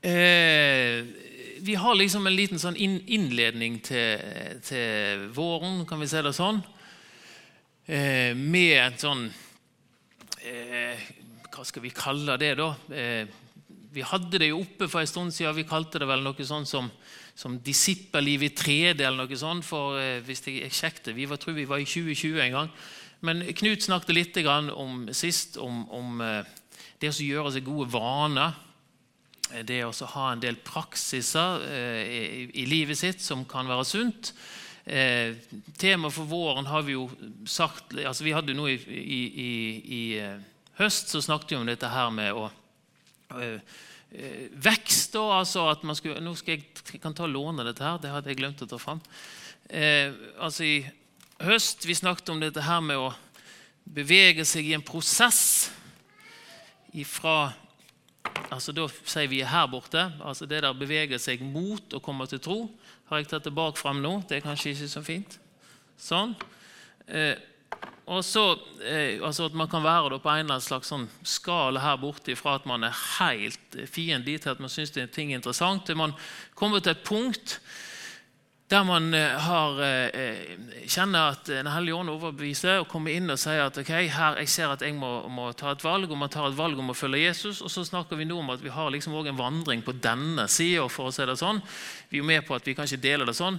Eh, vi har liksom en liten sånn innledning til, til, våren, kan vi si det sånn. Eh, med en sånn eh, Hva skal vi kalle det, da? Eh, vi hadde det jo oppe for en stund siden. Vi kalte det vel noe sånn som, som disippelliv i 3D eller noe sånt. For eh, hvis jeg, jeg sjekket, vi var, tror vi var i 2020 en gang. Men Knut snakket litt om sist om, om eh, det å gjøre seg gode vaner. Eh, det å ha en del praksiser eh, i, livet sitt som kan være sunt. Eh, Temaet for våren har vi jo sagt altså Vi hadde nå i, i, i, i høst så snakket vi om dette her med å vekst. Da, altså at man skulle, nå skal jeg, kan ta låne dette her, det hadde jeg glemt å ta fram. Eh, altså I høst vi snakket om dette her med å bevege seg i en prosess ifra altså Da sier vi her borte. altså Det der beveger seg mot å komme til tro. Har jeg tatt det bak fram nå? Det er kanskje ikke så fint. Sånn. Eh, og så eh, altså At man kan være på en eller annen slags sånn skala her borte fra at man er helt fiendtlig til at man syns det er interessant, til man kommer til et punkt der man eh, har, eh, kjenner at Den hellige ånd overbeviser og kommer inn og sier at ok, her, jeg ser at jeg må, må, ta et valg, og man tar et valg om å følge Jesus. Og så snakker vi nå om at vi har liksom også en vandring på denne sida. For å si det sånn. Vi er med på at vi kan ikke dele det sånn,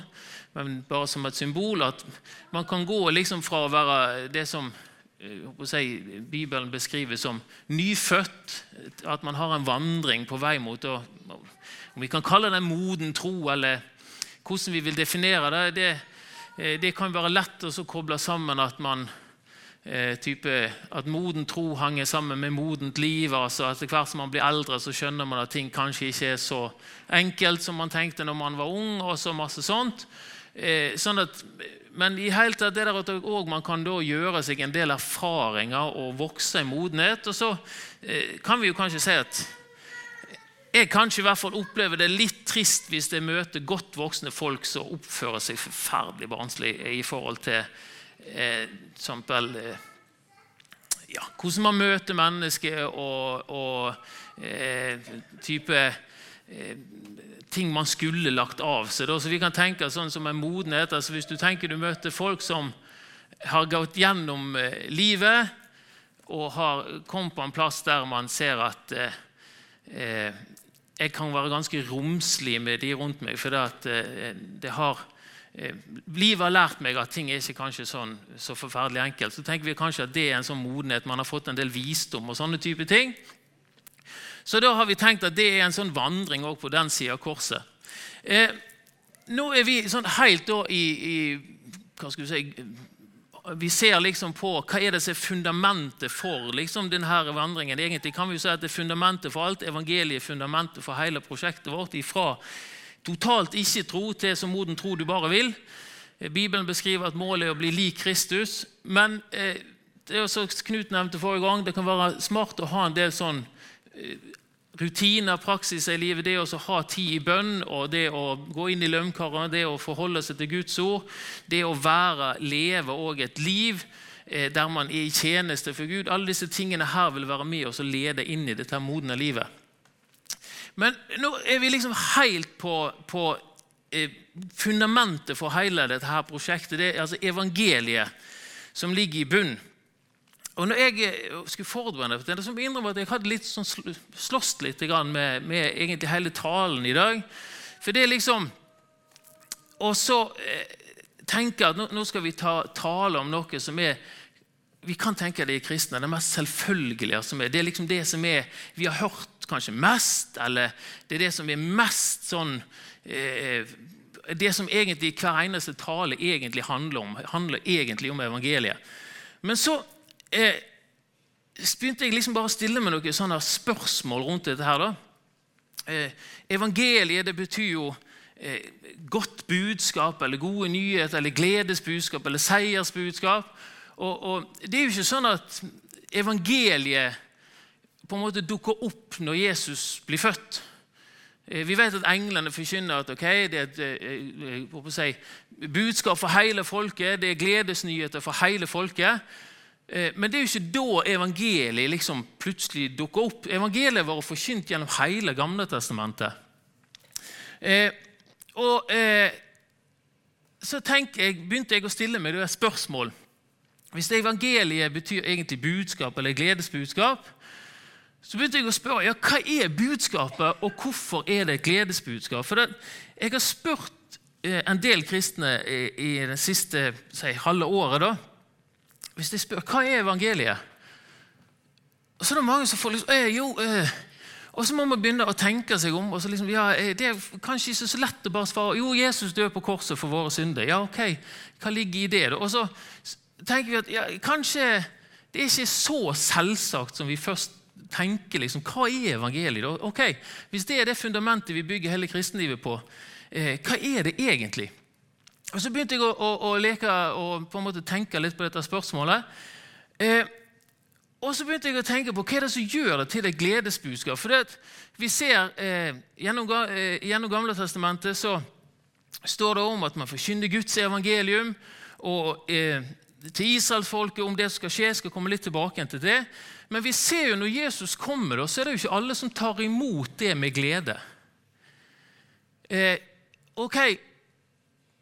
men bare som et symbol. At man kan gå liksom fra å være det som eh, si, Bibelen beskriver som nyfødt, at man har en vandring på vei mot å Om vi kan kalle det moden tro eller hvordan vi vil definere det, det, eh, det kan være lett å koble sammen at man eh, type, at moden tro henger sammen med modent liv. altså Etter hvert som man blir eldre, så skjønner man at ting kanskje ikke er så enkelt som man tenkte når man var ung. og så masse sånt. Eh, sånn at, men i hele tatt det der at man kan da gjøre seg en del erfaringer og vokse i modenhet. Og så kan vi jo kanskje si at jeg kanskje i hvert fall opplever det litt trist hvis jeg møter godt voksne folk som oppfører seg forferdelig barnslig i forhold til eh, eksempel, eh, ja, hvordan man møter mennesker og, og eh, type eh, ting man skulle lagt av seg. Så vi kan tenke sånn som en modenhet. altså Hvis du tenker du møter folk som har gått gjennom eh, livet og har kommet på en plass der man ser at eh, eh jeg kan være ganske romslig med de rundt meg. For det, eh, har, eh, livet har lært meg at ting er ikke kanskje sånn, så forferdelig enkelt. Så tenker vi kanskje at det er en sånn modenhet. Man har fått en del visdom og sånne type ting. Så da har vi tenkt at det er en sånn vandring også på den sida av korset. Eh, nå er vi sånn helt da i, i hva skal vi si, vi ser liksom på hva er det som er fundamentet for liksom denne vandringen. Egentlig kan vi jo si at det er fundamentet for alt. Evangeliet er fundamentet for hele prosjektet vårt. Ifra totalt ikke-tro til så moden tro du bare vil. Bibelen beskriver at målet er å bli lik Kristus. Men eh, det er som Knut nevnte forrige gang, det kan være smart å ha en del sånn eh, rutiner, praksiser i livet, det å ha tid i bønn, og det å gå inn i lønnkarene, det å forholde seg til Guds ord, det å være, leve og et liv eh, der man er i tjeneste for Gud Alle disse tingene her vil være med oss og lede inn i dette modne livet. Men nå er vi liksom helt på, på eh, fundamentet for hele dette her prosjektet. Det er altså evangeliet som ligger i bunnen. Og når jeg eh, skulle forberede meg til det, jeg innrømmer at jeg hadde litt sånn slåss litt med, med, egentlig hele talen i dag. For det er liksom Og så eh, jeg at nå, skal vi ta, tale om noe som er Vi kan tenke det i kristne, det mest selvfølgelige som er. Det er liksom det som er, vi har hørt kanskje mest, eller det er det som er mest sånn eh, Det som egentlig hver eneste tale egentlig handler om, handler egentlig om evangeliet. Men så eh, begynte jeg liksom bare å stille meg noen sånne spørsmål rundt dette. her. da. Eh, evangeliet det betyr jo eh, godt budskap, eller gode nyheter, eller gledesbudskap, eller seiersbudskap. Og, og, Det er jo ikke sånn at evangeliet på en måte dukker opp når Jesus blir født. Eh, vi vet at englene forkynner at okay, det er et eh, eh, si, budskap for hele folket. Det er gledesnyheter for hele folket. Eh, men det er jo ikke da evangeliet liksom plutselig dukker opp. Evangeliet var forkynt gjennom hele Gamle testamentet. Eh, og eh, så jeg, begynte jeg å stille meg et spørsmål. Hvis evangeliet betyr egentlig budskap eller gledesbudskap, så begynte jeg å spørre ja, hva er budskapet, og hvorfor er det et gledesbudskap. For det, Jeg har spurt eh, en del kristne i, i det siste si, halve året da, hvis de spør hva er evangeliet, så er det mange som får liksom eh, jo, eh. Og så må man begynne å tenke seg om. og så liksom, ja, eh, Det er kanskje ikke så lett å bare svare jo, Jesus døde på korset for våre synder. Ja, ok, Hva ligger i det? Og så tenker vi at ja, kanskje det er ikke så selvsagt som vi først tenker. liksom, Hva er evangeliet? da? Ok, Hvis det er det fundamentet vi bygger hele kristenlivet på, eh, hva er det egentlig? Og Så begynte jeg å, å, å, leke og på en måte tenke litt på dette spørsmålet. Eh, og så begynte jeg å tenke på hva er det som gjør det til et gledesbudskap. For vi ser eh, gjennom, eh, gjennom Gamle testamentet så står det om at man forkynner Guds evangelium. Og eh, til israelsfolket om det som skal skje. Jeg skal komme litt tilbake til det. Men vi ser jo når Jesus kommer, så er det jo ikke alle som tar imot det med glede. Eh, ok,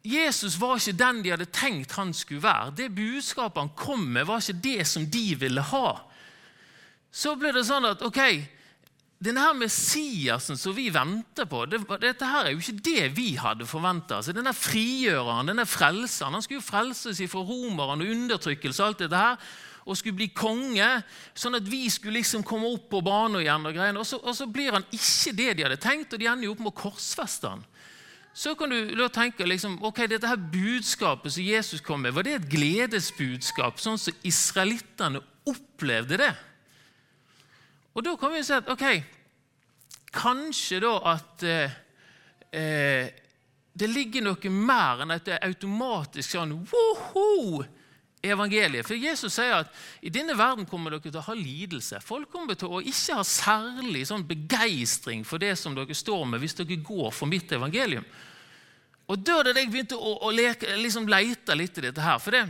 Jesus var ikke den de hadde tenkt han skulle være. Det budskapet han kom med, var ikke det som de ville ha. Så ble det sånn at ok, denne her Messiasen som vi venter på, det, dette her er jo ikke det vi hadde forventa. Altså, denne frigjøreren, denne frelseren, han skulle jo frelses fra romerne og undertrykkelse. og alt dette her, og skulle bli konge, sånn at vi skulle liksom komme opp på banen igjen. Og greiene, og så, og så blir han ikke det de hadde tenkt, og de ender jo opp med å korsfeste han så kan du tenke liksom, ok, dette her budskapet som Jesus kom med, var det et gledesbudskap, sånn som israelittene opplevde det? Og Da kan vi si at ok, kanskje da at eh, eh, det ligger noe mer enn at det er automatisk sånn woho, evangeliet. For Jesus sier at i denne verden kommer dere til å ha lidelse. Folk kommer til å ikke ha særlig sånn begeistring for det som dere står med, hvis dere går for mitt evangelium. Og Da det jeg begynte å, å leke, liksom lete litt i dette her. For det,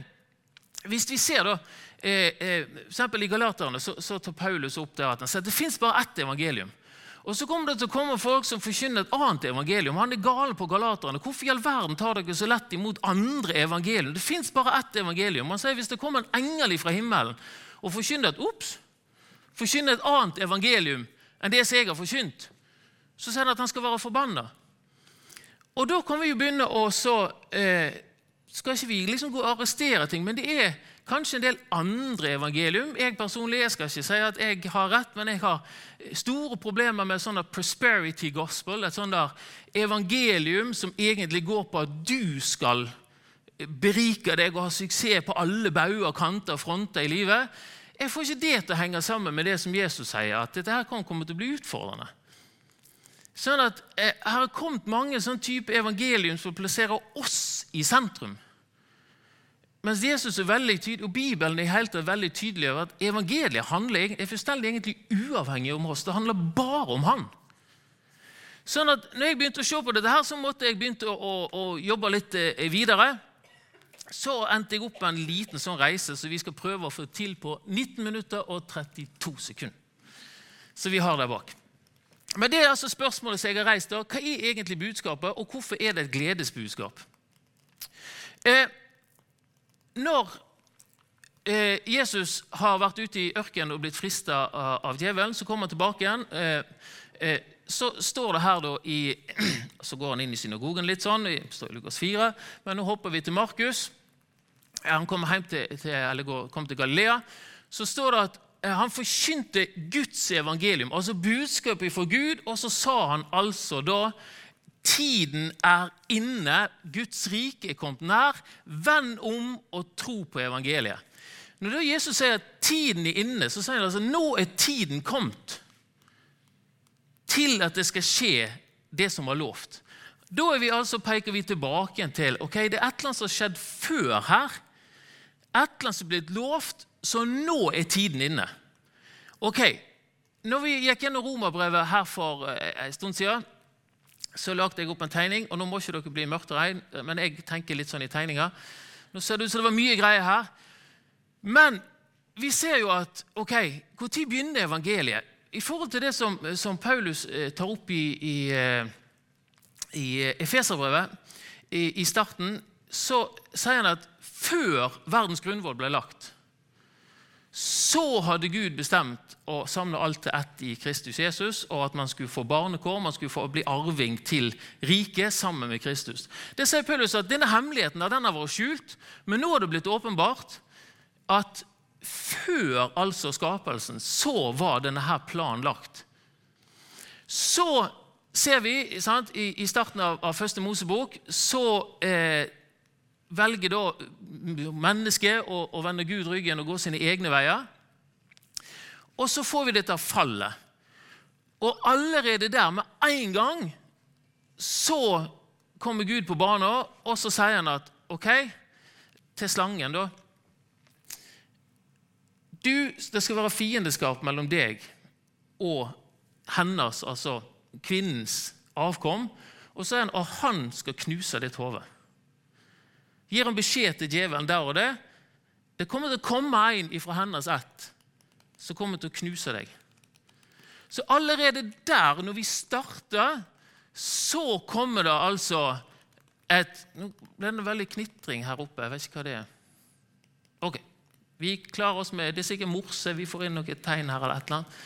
hvis vi ser da, eh, eh, for I Galaterne så, så, tar Paulus opp det at han sier at det fins bare ett evangelium. Og Så kommer det til å komme folk som forkynner et annet evangelium. Han er gal på galaterne. Hvorfor i all verden tar dere så lett imot andre evangelium? Det fins bare ett evangelium. Han sier Hvis det kommer en engel fra himmelen og forkynner et, ups, forkynner et annet evangelium enn det som jeg har forkynt, så sier han at han skal være forbanna. Og da kan vi jo begynne å så eh, Skal ikke vi liksom gå og arrestere ting, men det er kanskje en del andre evangelium. Jeg personlig jeg skal ikke si at jeg har rett, men jeg har store problemer med sånn prosperity gospel. Et sånt evangelium som egentlig går på at du skal berike deg og ha suksess på alle bauger, kanter og fronter i livet. Jeg får ikke det til å henge sammen med det som Jesus sier, at dette her kan komme til å bli utfordrende. Sånn at eh, Her har kommet mange sånn type evangelium som plasserer oss i sentrum. Mens Jesus er veldig tydelig, og Bibelen er helt veldig tydelig over at evangeliet handler, er fullstendig egentlig uavhengig om oss. Det handler bare om Han. Sånn at når jeg begynte å se på dette, her, så måtte jeg begynne å, å, å jobbe litt eh, videre. Så endte jeg opp med en liten sånn reise som vi skal prøve å få til på 19 minutter og 32 sekunder. Så vi har det bak. Men det er altså spørsmålet som jeg har reist da. Hva er egentlig budskapet, og hvorfor er det et gledesbudskap? Eh, når eh, Jesus har vært ute i ørkenen og blitt frista av, av, djevelen, så kommer han tilbake igjen. Eh, eh så står det her da i Så går han inn i synagogen litt sånn, står i Lukas 4, men nå hopper vi til Markus. Han hjem til, til, kom til Galilea. Så står det at eh, han forkynte Guds evangelium, altså budskapet fra Gud, og så sa han altså da Tiden er inne, Guds rike er kommet nær. Vend om og tro på evangeliet. Når da Jesus sier at tiden er inne, så sier han altså nå er tiden kommet til at det skal skje det som var lovt. Da vi altså, peker vi tilbake til ok, det er et eller annet som har skjedd før her. Et eller annet som er blitt lovt, så nå er tiden inne. Ok, når vi gikk gjennom romerbrevet her for eh, en stund siden, så lagde jeg opp en tegning. og Nå må ikke dere bli mørkt og regn, men jeg tenker litt sånn i tegninger. Nå ser det ut som det var mye greier her. Men vi ser jo at ok, Når begynner evangeliet? I forhold til det som, som Paulus eh, tar opp i, i, eh, i Efeserbrevet i, i starten, så sier han at før verdens grunnvoll ble lagt, så hadde Gud bestemt å samle alt til ett i Kristus Jesus, og at man skulle få barnekår, man skulle få bli arving til riket sammen med Kristus. Det sier Paulus at Denne hemmeligheten den har vært skjult, men nå har det blitt åpenbart at før altså skapelsen så var denne her planen lagt. Så ser vi sant, i, starten av, av første Mosebok så eh, velger da mennesket å, å, vende Gud ryggen og gå sine egne veier. Og så får vi dette fallet. Og allerede der, med en gang, så kommer Gud på banen, og så sier han at OK, til slangen, da du, Det skal være fiendeskap mellom deg og hennes, altså kvinnens, avkom. Og så er han at han skal knuse ditt hode gir han beskjed til djevelen der og det. Det kommer til å komme en ifra hennes ett som kommer til å knuse deg. Så allerede der, når vi starter, så kommer det altså et Nå ble det veldig knitring her oppe. Jeg vet ikke hva det er. Ok, Vi klarer oss med Det er sikkert morse. Vi får inn noe tegn her. eller et eller annet.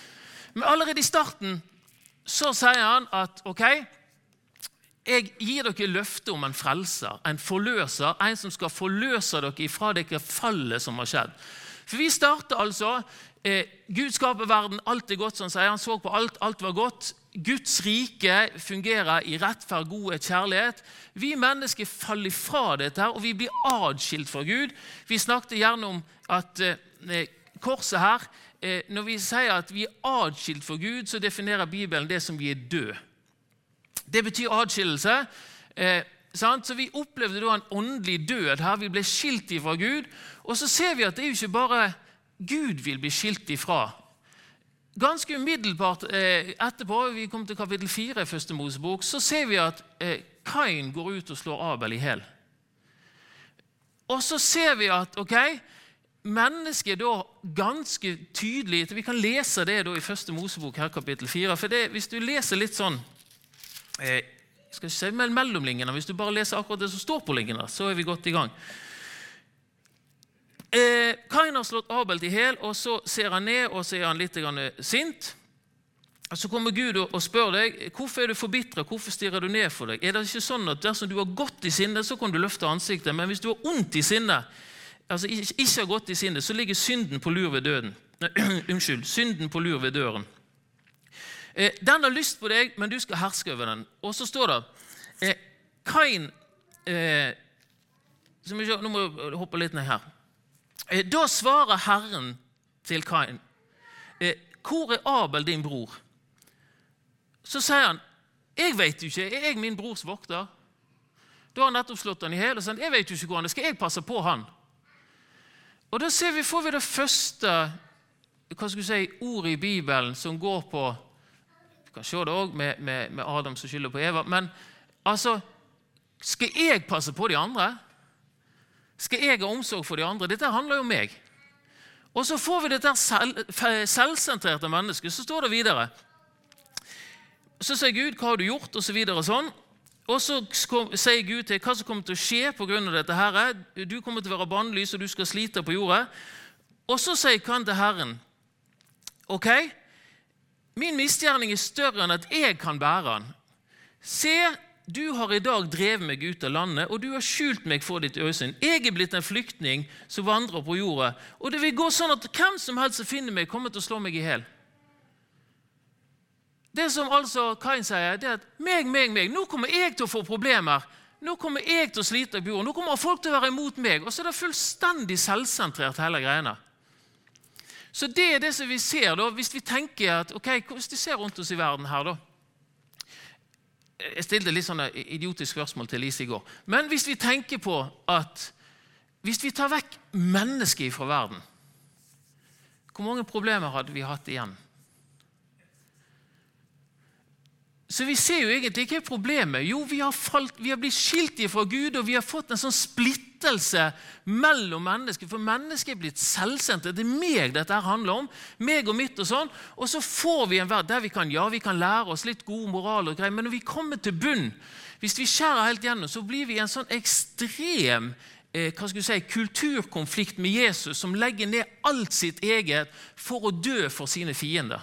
Men allerede i starten så sier han at ok, jeg gir dere løfte om en frelser, en forløser, en som skal forløse dere fra dere fallet som har skjedd. For Vi starter altså eh, Gud skaper verden, alt er godt, som han sier. Han så på alt, alt var godt. Guds rike fungerer i rettferd, godhet, kjærlighet. Vi mennesker faller fra dette her, og vi blir adskilt fra Gud. Vi snakket gjerne om at eh, korset her eh, Når vi sier at vi er adskilt fra Gud, så definerer Bibelen det som vi er døde. Det betyr adskillelse. Eh, så Vi opplevde da en åndelig død her. Vi ble skilt ifra Gud. Og så ser vi at det er jo ikke bare Gud vil bli skilt ifra. Ganske umiddelbart eh, etterpå, vi kom til kapittel 4 i første Mosebok, så ser vi at eh, Kain går ut og slår Abel i hjel. Og så ser vi at ok, mennesket da ganske tydelig Vi kan lese det da i første Mosebok, her kapittel 4. For det, hvis du leser litt sånn skal se si mellomlinjene, Hvis du bare leser akkurat det som står på linjene, så er vi godt i gang. Eh, Kain har slått Abel til hæl, og så ser han ned og så er han litt sint. Så kommer Gud og spør deg hvorfor er du forbitra, hvorfor stirrer du ned for deg. Er det ikke sånn at Dersom du har godt i sinne, så kan du løfte ansiktet, men hvis du har ondt i sinne, altså ikke har godt i sinne, så ligger synden på lur ved døden. Unnskyld, synden på lur ved døren. Eh, den har lyst på deg, men du skal herske over den. Og så står det eh, Kain eh, Nå må jeg hoppe litt ned her. Eh, da svarer Herren til Kain. Eh, hvor er Abel, din bror? Så sier han, 'Jeg vet jo ikke. Er jeg min brors vokter?' Da har han nettopp slått han i hjel og sagt, 'Jeg vet jo ikke hvor han er. Skal jeg passe på han?' Og Da vi, får vi det første hva skal si, ordet i Bibelen som går på kan se det òg med, med, med, Adam som skylder på Eva. Men altså Skal jeg passe på de andre? Skal jeg ha omsorg for de andre? Dette handler jo om meg. Og så får vi dette selv, selvsentrerte mennesket. Så står det videre. Så sier Gud 'Hva har du gjort?' og så videre sånn. Og så sier Gud til hva som kommer til å skje pga. dette. Herre. Du kommer til å være bannlys, og du skal slite på jordet. Og så sier han til Herren ok, Min misgjerning er større enn at jeg kan bære den. Se, du har i dag drevet meg ut av landet, og du har skjult meg for ditt øyesyn. Jeg er blitt en flyktning som vandrer på jorda, og det vil gå sånn at hvem som helst som finner meg, kommer til å slå meg i hjel. Det som altså Kain sier, det er at meg, meg, meg, nå kommer jeg til å få problemer. Nå kommer jeg til å slite på jorda. Nå kommer folk til å være imot meg. Og så er det fullstendig selvsentrert, hele greiene. Så det er det som vi ser da, hvis vi tenker at, ok, hvis vi ser rundt oss i verden her da, Jeg stilte litt sånne idiotiske spørsmål til Lise i går. Men hvis vi tenker på at hvis vi tar vekk mennesket fra verden, hvor mange problemer hadde vi hatt igjen? Så vi ser jo egentlig hva er problemet. Jo, vi har, falt, vi har blitt skilt fra Gud, og vi har fått en sånn splittelse mellom mennesker. For mennesket er blitt selvsendt. Det er meg dette handler om. meg Og mitt og sånn. Og så får vi en verden der vi kan ja, vi kan lære oss litt god moral, og greier, men når vi kommer til bunn, hvis vi skjærer helt gjennom, så blir vi en sånn ekstrem eh, hva skal du si, kulturkonflikt med Jesus, som legger ned alt sitt eget for å dø for sine fiender.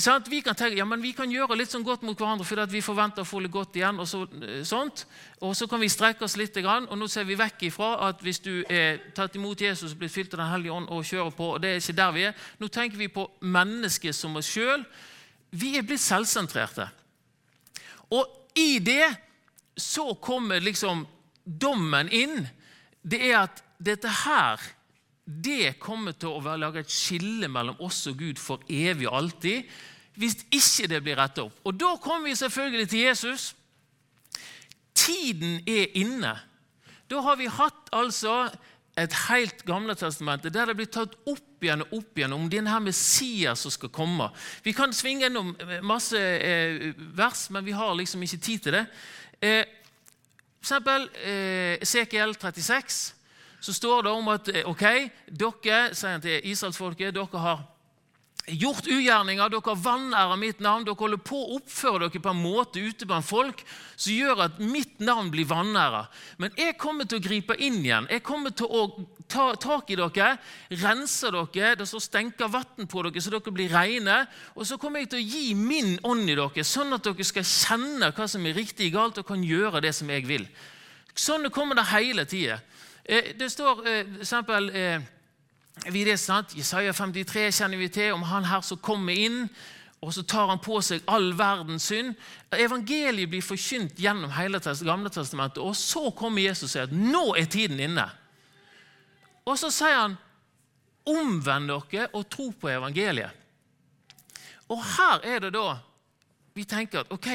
Sånn vi kan tenke ja, men vi kan gjøre litt sånn godt mot hverandre fordi vi forventer å få litt godt igjen. Og så, eh, sånt. Og så kan vi strekke oss litt. Og nå ser vi vekk ifra at hvis du er tatt imot Jesus og blitt fylt av Den hellige ånd og kjører på, og det er ikke der vi er. Nå tenker vi på mennesket som oss sjøl. Vi er blitt selvsentrerte. Og i det så kommer liksom dommen inn. Det er at dette her det kommer til å lage et skille mellom oss og Gud for evig og alltid hvis ikke det blir rettet opp. Og Da kommer vi selvfølgelig til Jesus. Tiden er inne. Da har vi hatt altså et helt gamle testamentet der det blir tatt opp igjen og opp igjen om denne Messias som skal komme. Vi kan svinge gjennom masse eh, vers, men vi har liksom ikke tid til det. Eh, for eksempel eh, Esekiel 36 så står det om at eh, ok, dere sier han til israelsfolket, dere har gjort ugjerninger, dere vanærer mitt navn, dere holder på å oppføre dere på en måte ute blant folk som gjør at mitt navn blir vanæra. Men jeg kommer til å gripe inn igjen. Jeg kommer til å ta tak i dere, rense dere, det så stenker vann på dere så dere blir rene. Og så kommer jeg til å gi min ånd i dere, sånn at dere skal kjenne hva som er riktig og galt, og kan gjøre det som jeg vil. Sånn kommer det hele tida. Eh, det står for eksempel vi det sant? Jesaja 53 kjenner vi til om han her som kommer inn, og så tar han på seg all verdens synd. Evangeliet blir forkynt gjennom hele Gamle testamentet, og så kommer Jesus og sier at nå er tiden inne. Og så sier han omvend dere og tro på evangeliet. Og her er det da vi tenker at ok,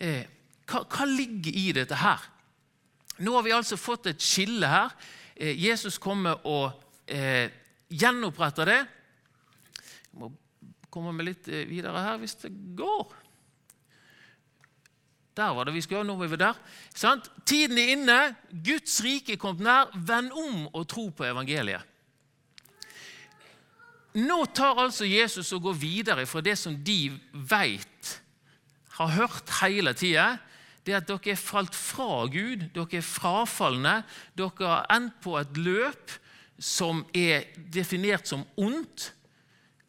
eh, hva, hva ligger i dette her? Nå har vi altså fått et skille her. Eh, Jesus kommer og eh, gjenoppretter det. Jeg må komme med litt eh, videre her hvis det går. Der var det vi skulle. Nå er vi der. Sant? Tiden er inne. Guds rike er kommet nær. Vend om og tro på evangeliet. Nå tar altså Jesus og går videre fra det som de vet, har hørt hele tida det at dere er falt fra Gud, dere er frafalne. Dere har endt på et løp som er definert som ondt.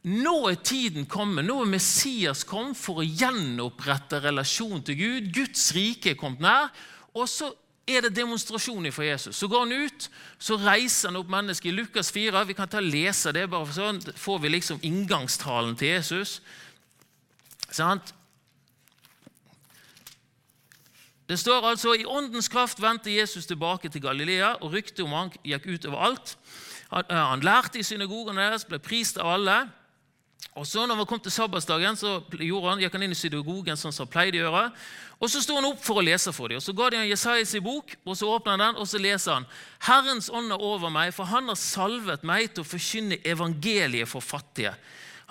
Nå er tiden kommet, nå er Messias kommet for å gjenopprette relasjonen til Gud. Guds rike er kommet nær. Og så er det demonstrasjon for Jesus. Så går han ut, så reiser han opp mennesket i Lukas 4. Vi kan ta og lese det, bare for sånn får vi liksom inngangstalen til Jesus. Sånn? Det står altså i åndens kraft vendte Jesus tilbake til Galilea, og ryktet om han gikk ut over alt. Han, eh, han lærte i synagogen deres, ble prist av alle. Og så når han kom til sabbatsdagen, så han, gikk han inn i synagogen sånn som han pleide å gjøre. Og Så sto han opp for å lese for dem. Og Så ga de ham Jesajas bok, og så åpna han den, og så leser han. Herrens ånd er over meg, for han har salvet meg til å forkynne evangeliet for fattige.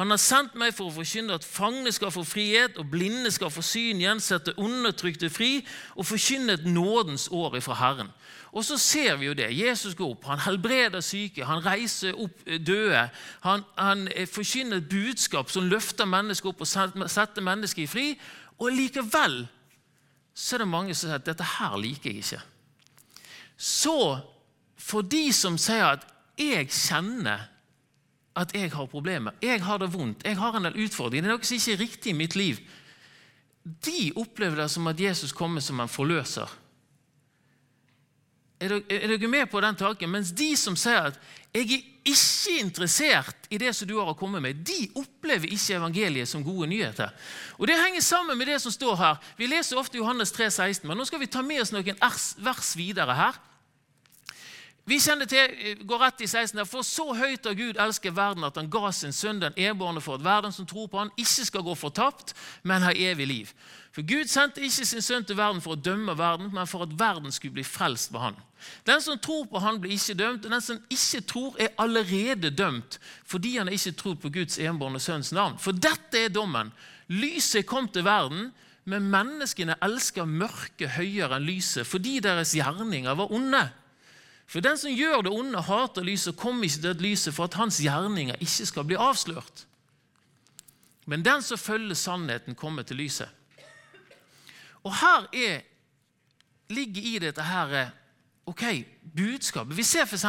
Han har sendt meg for å forkynne at fangene skal få frihet, og blinde skal få syn gjensette undertrykte fri og forkynne et nådens år fra Herren. Og så ser vi jo det. Jesus går opp, han helbreder syke, han reiser opp døde. Han, han forkynner et budskap som løfter mennesket opp og setter mennesket i fri. Og likevel så er det mange som sier at dette her liker jeg ikke. Så for de som sier at 'jeg kjenner at jeg har problemer. Jeg har det vondt. Jeg har en del utfordringer. Det er noe som ikke er riktig i mitt liv. De opplever det som at Jesus kommer som en forløser. Er dere med på den tanken? Mens de som sier at 'jeg er ikke interessert i det som du har å komme med', de opplever ikke evangeliet som gode nyheter. Og Det henger sammen med det som står her. Vi leser ofte Johannes 3, 16, men nå skal vi ta med oss noen vers videre her. Vi kjenner til, eh, går rett i 16, For så høyt har Gud elsket verden at han ga sin sønn den enbårne for at verden som tror på han ikke skal gå fortapt, men ha evig liv. For Gud sendte ikke sin sønn til verden for å dømme verden, men for at verden skulle bli frelst ved han. Den som tror på han, blir ikke dømt, og den som ikke tror, er allerede dømt fordi han ikke tror på Guds enbårne sønns navn. For dette er dommen. Lyset kom til verden, men menneskene elsker mørket høyere enn lyset fordi deres gjerninger var onde. For den som gjør det onde, hater lyset kommer ikke til et lyset for at hans gjerninger ikke skal bli avslørt. Men den som følger sannheten, kommer til lyset. Og her er, ligger i dette her eh, ok, budskapet. Vi ser f.eks.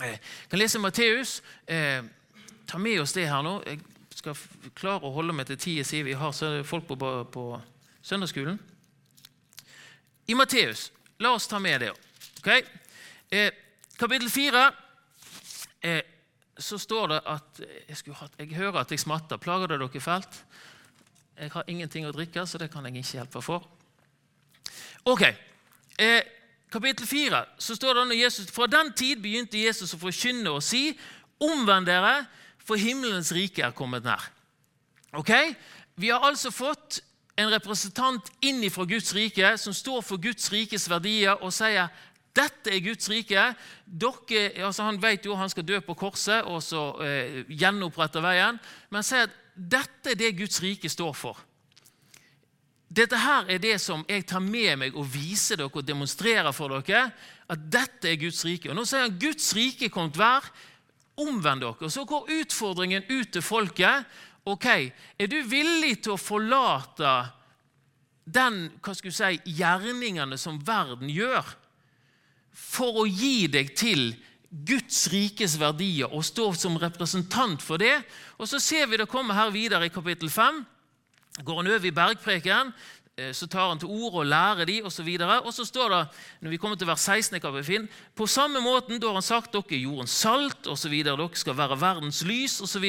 Jeg kan lese Matteus. Eh, ta med oss det her nå. Jeg skal klare å holde meg til tida siden vi har folk på, på søndagsskolen. I Matteus. La oss ta med det. Okay? Eh, kapittel 4 eh, så står det at jeg, hatt, jeg, hører at jeg smatter. Plager det dere fælt? Jeg har ingenting å drikke, så det kan jeg ikke hjelpe for. Ok, eh, Kapittel 4 så står det når Jesus, Fra den tid begynte Jesus å forkynne og si:" Omvend dere, for himmelens rike er kommet nær. Ok? Vi har altså fått en representant inn fra Guds rike som står for Guds rikes verdier og sier dette er Guds rike. Dere, altså han vet jo han skal dø på korset og så eh, gjenopprette veien. Men sier at dette er det Guds rike står for. Dette her er det som jeg tar med meg og viser dere og demonstrerer for dere. At dette er Guds rike. Og Nå sier han Guds rike kommet hver. Omvend dere. Og Så går utfordringen ut til folket. Ok, Er du villig til å forlate den hva skal du si, gjerningene som verden gjør? For å gi deg til Guds rikes verdier og stå som representant for det. Og Så ser vi det komme her videre i kapittel 5. Går han over i bergpreken, eh, så tar han til orde og lærer de osv. Og, så og så står det, når vi kommer til vers 16, kapittel, på samme måten da har han sagt dere er jordens salt osv. Dere skal være verdens lys osv.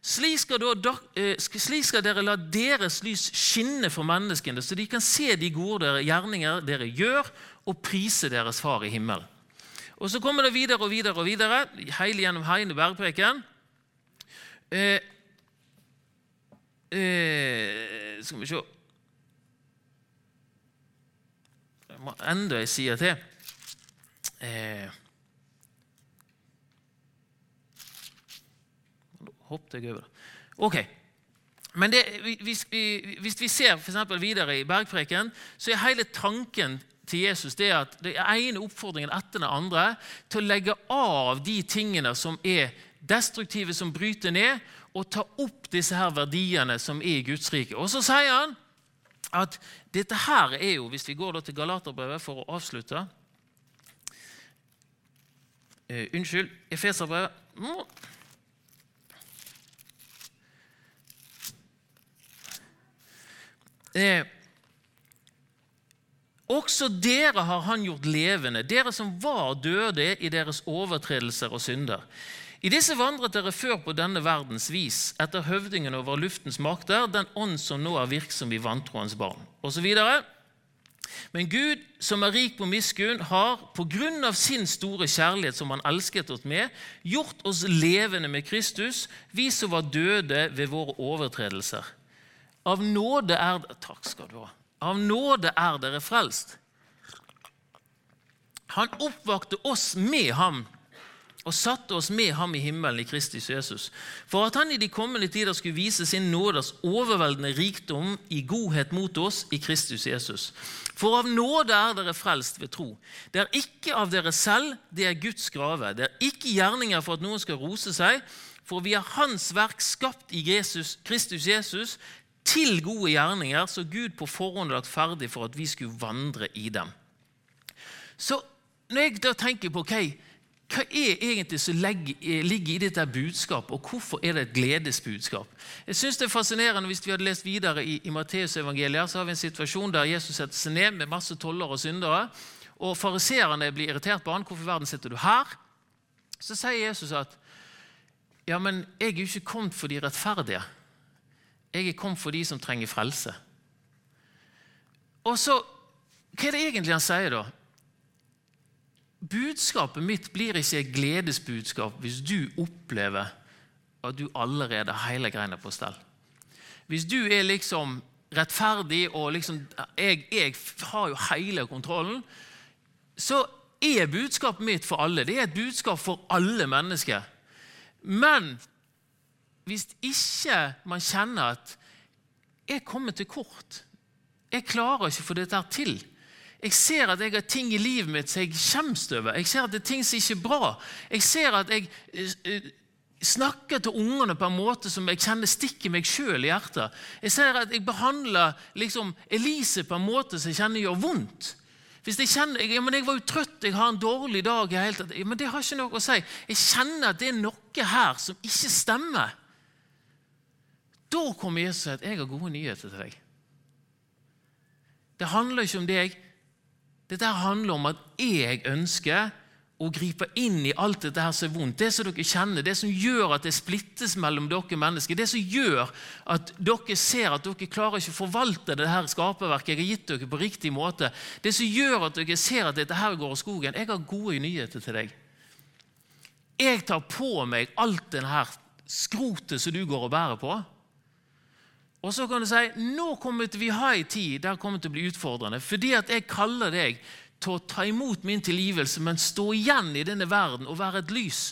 Slik skal, da, eh, slik skal dere la deres lys skinne for menneskene, så de kan se de gode gjerninger dere gjør, og prise deres far i himmelen. Og Så kommer det videre og videre og videre, hele gjennom hele bergpreken. Eh, eh, skal vi se Jeg må enda ei side til. Eh, hoppet jeg over det. Ok. Men det, hvis, vi, hvis vi ser for videre i bergpreken, så er hele tanken til Jesus det er at er ene oppfordringen etter den andre til å legge av de tingene som er destruktive, som bryter ned, og ta opp disse her verdiene som er i Guds rike. Og så sier han at dette her er jo, hvis vi går til Galaterbrevet for å avslutte. Uh, Unnskyld, Efeserbrevet. Eh, også dere har han gjort levende, dere som var døde i deres overtredelser og synder. I disse vandret dere før på denne verdens vis, etter høvdingen over luftens makter, den ånd som nå er virksom i vantroens barn, osv. Men Gud, som er rik på miskunn, har på grunn av sin store kjærlighet som han elsket oss med, gjort oss levende med Kristus, vi som var døde ved våre overtredelser. Av nåde er det Takk skal du ha. Av nåde er dere frelst. Han oppvakte oss med ham og satte oss med ham i himmelen i Kristus Jesus, for at han i de kommende tider skulle vise sin nådes overveldende rikdom i godhet mot oss i Kristus Jesus. For av nåde er dere frelst ved tro. Det er ikke av dere selv, det er Guds grave. Det er ikke gjerninger for at noen skal rose seg, for vi er Hans verk skapt i Jesus, Kristus Jesus til gode gjerninger så Gud på forhånd lagt ferdig for at vi skulle vandre i dem. Så når jeg da tenker på okay, hva er egentlig som eh, ligger i dette budskapet, og hvorfor er det et gledesbudskap? Jeg synes det er fascinerende, Hvis vi hadde lest videre i, i Matteusevangeliet, så har vi en situasjon der Jesus setter seg ned med masse toller og syndere. og Fariseerne blir irritert på han. 'Hvorfor i verden sitter du her?' Så sier Jesus at ja, men jeg er jo ikke kommet for de rettferdige. Jeg er kommet for de som trenger frelse. Og så, Hva er det egentlig han sier, da? Budskapet mitt blir ikke et gledesbudskap hvis du opplever at du allerede har hele greiene på stell. Hvis du er liksom rettferdig og liksom jeg, jeg har jo hele kontrollen, så er budskapet mitt for alle. Det er et budskap for alle mennesker. Men hvis ikke man kjenner at jeg kommer til kort. Jeg klarer ikke å få dette til. Jeg ser at jeg har ting i livet mitt som jeg skjemmes over. Jeg ser at det er ting som ikke er bra. Jeg ser at jeg eh, eh, snakker til ungene på en måte som jeg kjenner stikker meg sjøl i hjertet. Jeg ser at jeg behandler liksom, Elise på en måte som jeg kjenner gjør vondt. Hvis jeg kjenner, men 'Jeg var jo trøtt, jeg har en dårlig dag.' Ja, men Det har ikke noe å si. Jeg kjenner at det er noe her som ikke stemmer. Da kommer Jesus og sier at 'jeg har gode nyheter til deg'. Det handler ikke om deg. Dette handler om at jeg ønsker å gripe inn i alt dette her som er vondt. Det som dere kjenner, det som gjør at det splittes mellom dere mennesker. Det som gjør at dere ser at dere klarer ikke å forvalte det her skaperverket jeg har gitt dere på riktig måte. Det som gjør at dere ser at dette her går av skogen. Jeg har gode nyheter til deg. Jeg tar på meg alt det her skrotet som du går og bærer på. Og så kan du si nå kommer vi ha en tid der kommer til å bli utfordrende. Fordi at jeg kaller deg til å ta imot min tilgivelse, men stå igjen i denne verden og være et lys.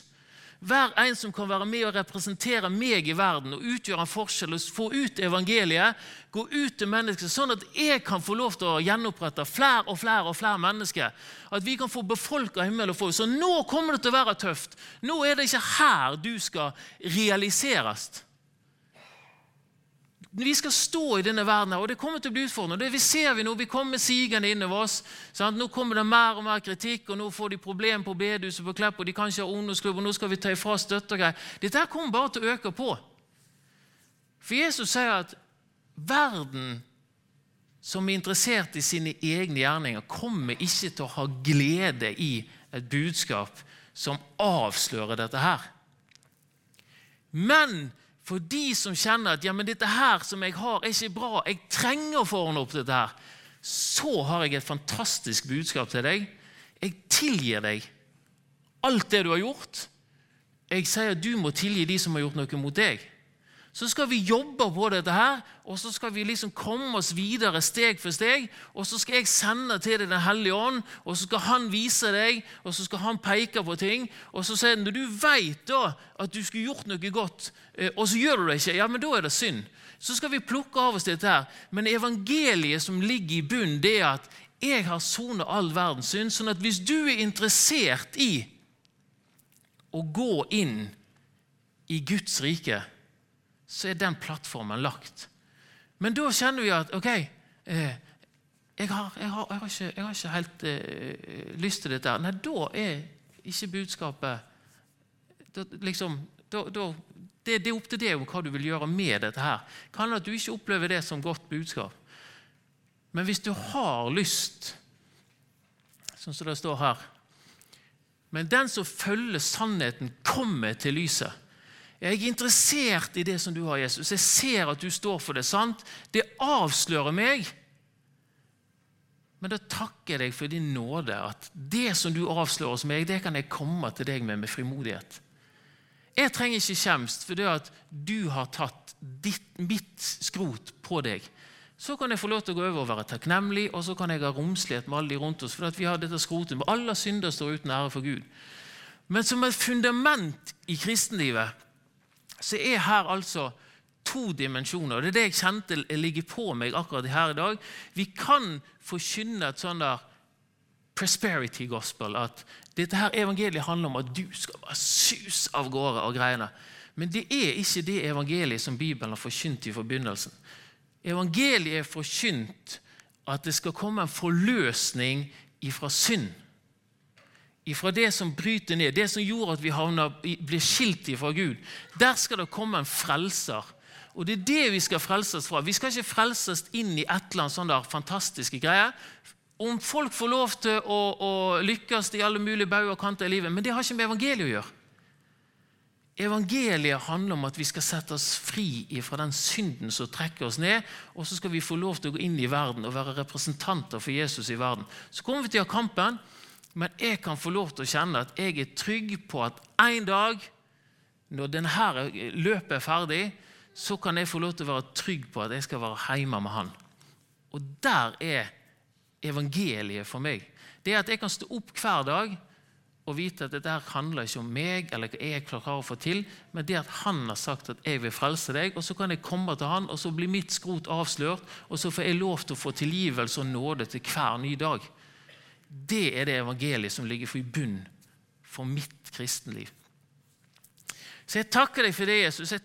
Vær en som kan være med og representere meg i verden og utgjøre en forskjell og få ut evangeliet. Gå ut til mennesker, sånn at jeg kan få lov til å gjenopprette flere og flere og flere mennesker. At vi kan få befolka himmel og. Så nå kommer det til å være tøft. Nå er det ikke her du skal realiseres. Vi skal stå i denne verden, og det kommer til å bli utfordrende. Det vi ser vi nå, vi kommer sigende innover oss. Sant? Nå kommer det mer og mer kritikk, og nå får de problemer på bedehuset på Klepp, og de kan ikke ha ungdomsklubb, og nå skal vi ta ifra støtte og greier. Dette her kommer bare til å øke på. For Jesus sier at verden som er interessert i sine egne gjerninger, kommer ikke til å ha glede i et budskap som avslører dette her. Men for de som kjenner at ja, men dette her som jeg har, er ikke bra, jeg trenger å få ordne opp dette her, så har jeg et fantastisk budskap til deg. Jeg tilgir deg alt det du har gjort. Jeg sier at du må tilgi de som har gjort noe mot deg. Så skal vi jobbe på dette her, og så skal vi liksom komme oss videre steg for steg. Og så skal jeg sende til deg Den hellige ånd, og så skal han vise deg, og så skal han peke på ting. Og så sier han når du vet da at du skulle gjort noe godt, eh, og så gjør du det ikke, ja, men da er det synd. Så skal vi plukke av oss dette her. Men evangeliet som ligger i bunnen, det er at jeg har sonet all verdens synd. sånn at hvis du er interessert i å gå inn i Guds rike så er den plattformen lagt. Men da kjenner vi at ok, eh, jeg, har, jeg, har, jeg, har ikke, jeg, har, ikke, helt eh, lyst til dette. Nei, da er ikke budskapet da, liksom, da, da, det, det, er opp til deg hva du vil gjøre med dette. her. Kan at du ikke opplever det som godt budskap. Men hvis du har lyst, sånn som det står her Men den som følger sannheten, kommer til lyset. Jeg er interessert i det som du har, Jesus. Jeg ser at du står for det. sant? Det avslører meg. Men da takker jeg deg for din nåde, at det som du avslører hos meg, det kan jeg komme til deg med med frimodighet. Jeg trenger ikke skjemst for det at du har tatt ditt, mitt skrot på deg. Så kan jeg få lov til å gå over og være takknemlig, og så kan jeg ha romslighet med alle de rundt oss. for vi har dette skrotet. Alle synder står uten ære for Gud. Men som et fundament i kristenlivet så er her altså to dimensjoner. Det er det jeg kjente ligger på meg akkurat her i dag. Vi kan forkynne et sånn der prosperity gospel. At dette her evangeliet handler om at du skal bare sus av gårde og greiene. Men det er ikke det evangeliet som Bibelen har forkynt i forbindelsen. Evangeliet er forkynt at det skal komme en forløsning ifra synd ifra det som bryter ned, det som gjorde at vi havner, ble skilt ifra Gud. Der skal det komme en frelser. Og Det er det vi skal frelses fra. Vi skal ikke frelses inn i et eller annet sånn der fantastiske greier. Om folk får lov til å, å lykkes i alle mulige bauger og kanter i livet, men det har ikke med evangeliet å gjøre. Evangeliet handler om at vi skal sette oss fri fra den synden som trekker oss ned, og så skal vi få lov til å gå inn i verden og være representanter for Jesus i verden. Så kommer vi til å ha kampen men jeg kan få lov til å kjenne at jeg er trygg på at en dag, når denne løpet er ferdig, så kan jeg få lov til å være trygg på at jeg skal være hjemme med han. Og der er evangeliet for meg. Det er at jeg kan stå opp hver dag og vite at dette her handler ikke om meg eller hva jeg klarer å få til, men det at han har sagt at 'jeg vil frelse deg', og så kan jeg komme til han, og så blir mitt skrot avslørt, og så får jeg lov til å få tilgivelse og nåde til hver ny dag. Det er det evangeliet som ligger for i bunn for mitt kristenliv. Så jeg takker deg for det, Jesus. Jeg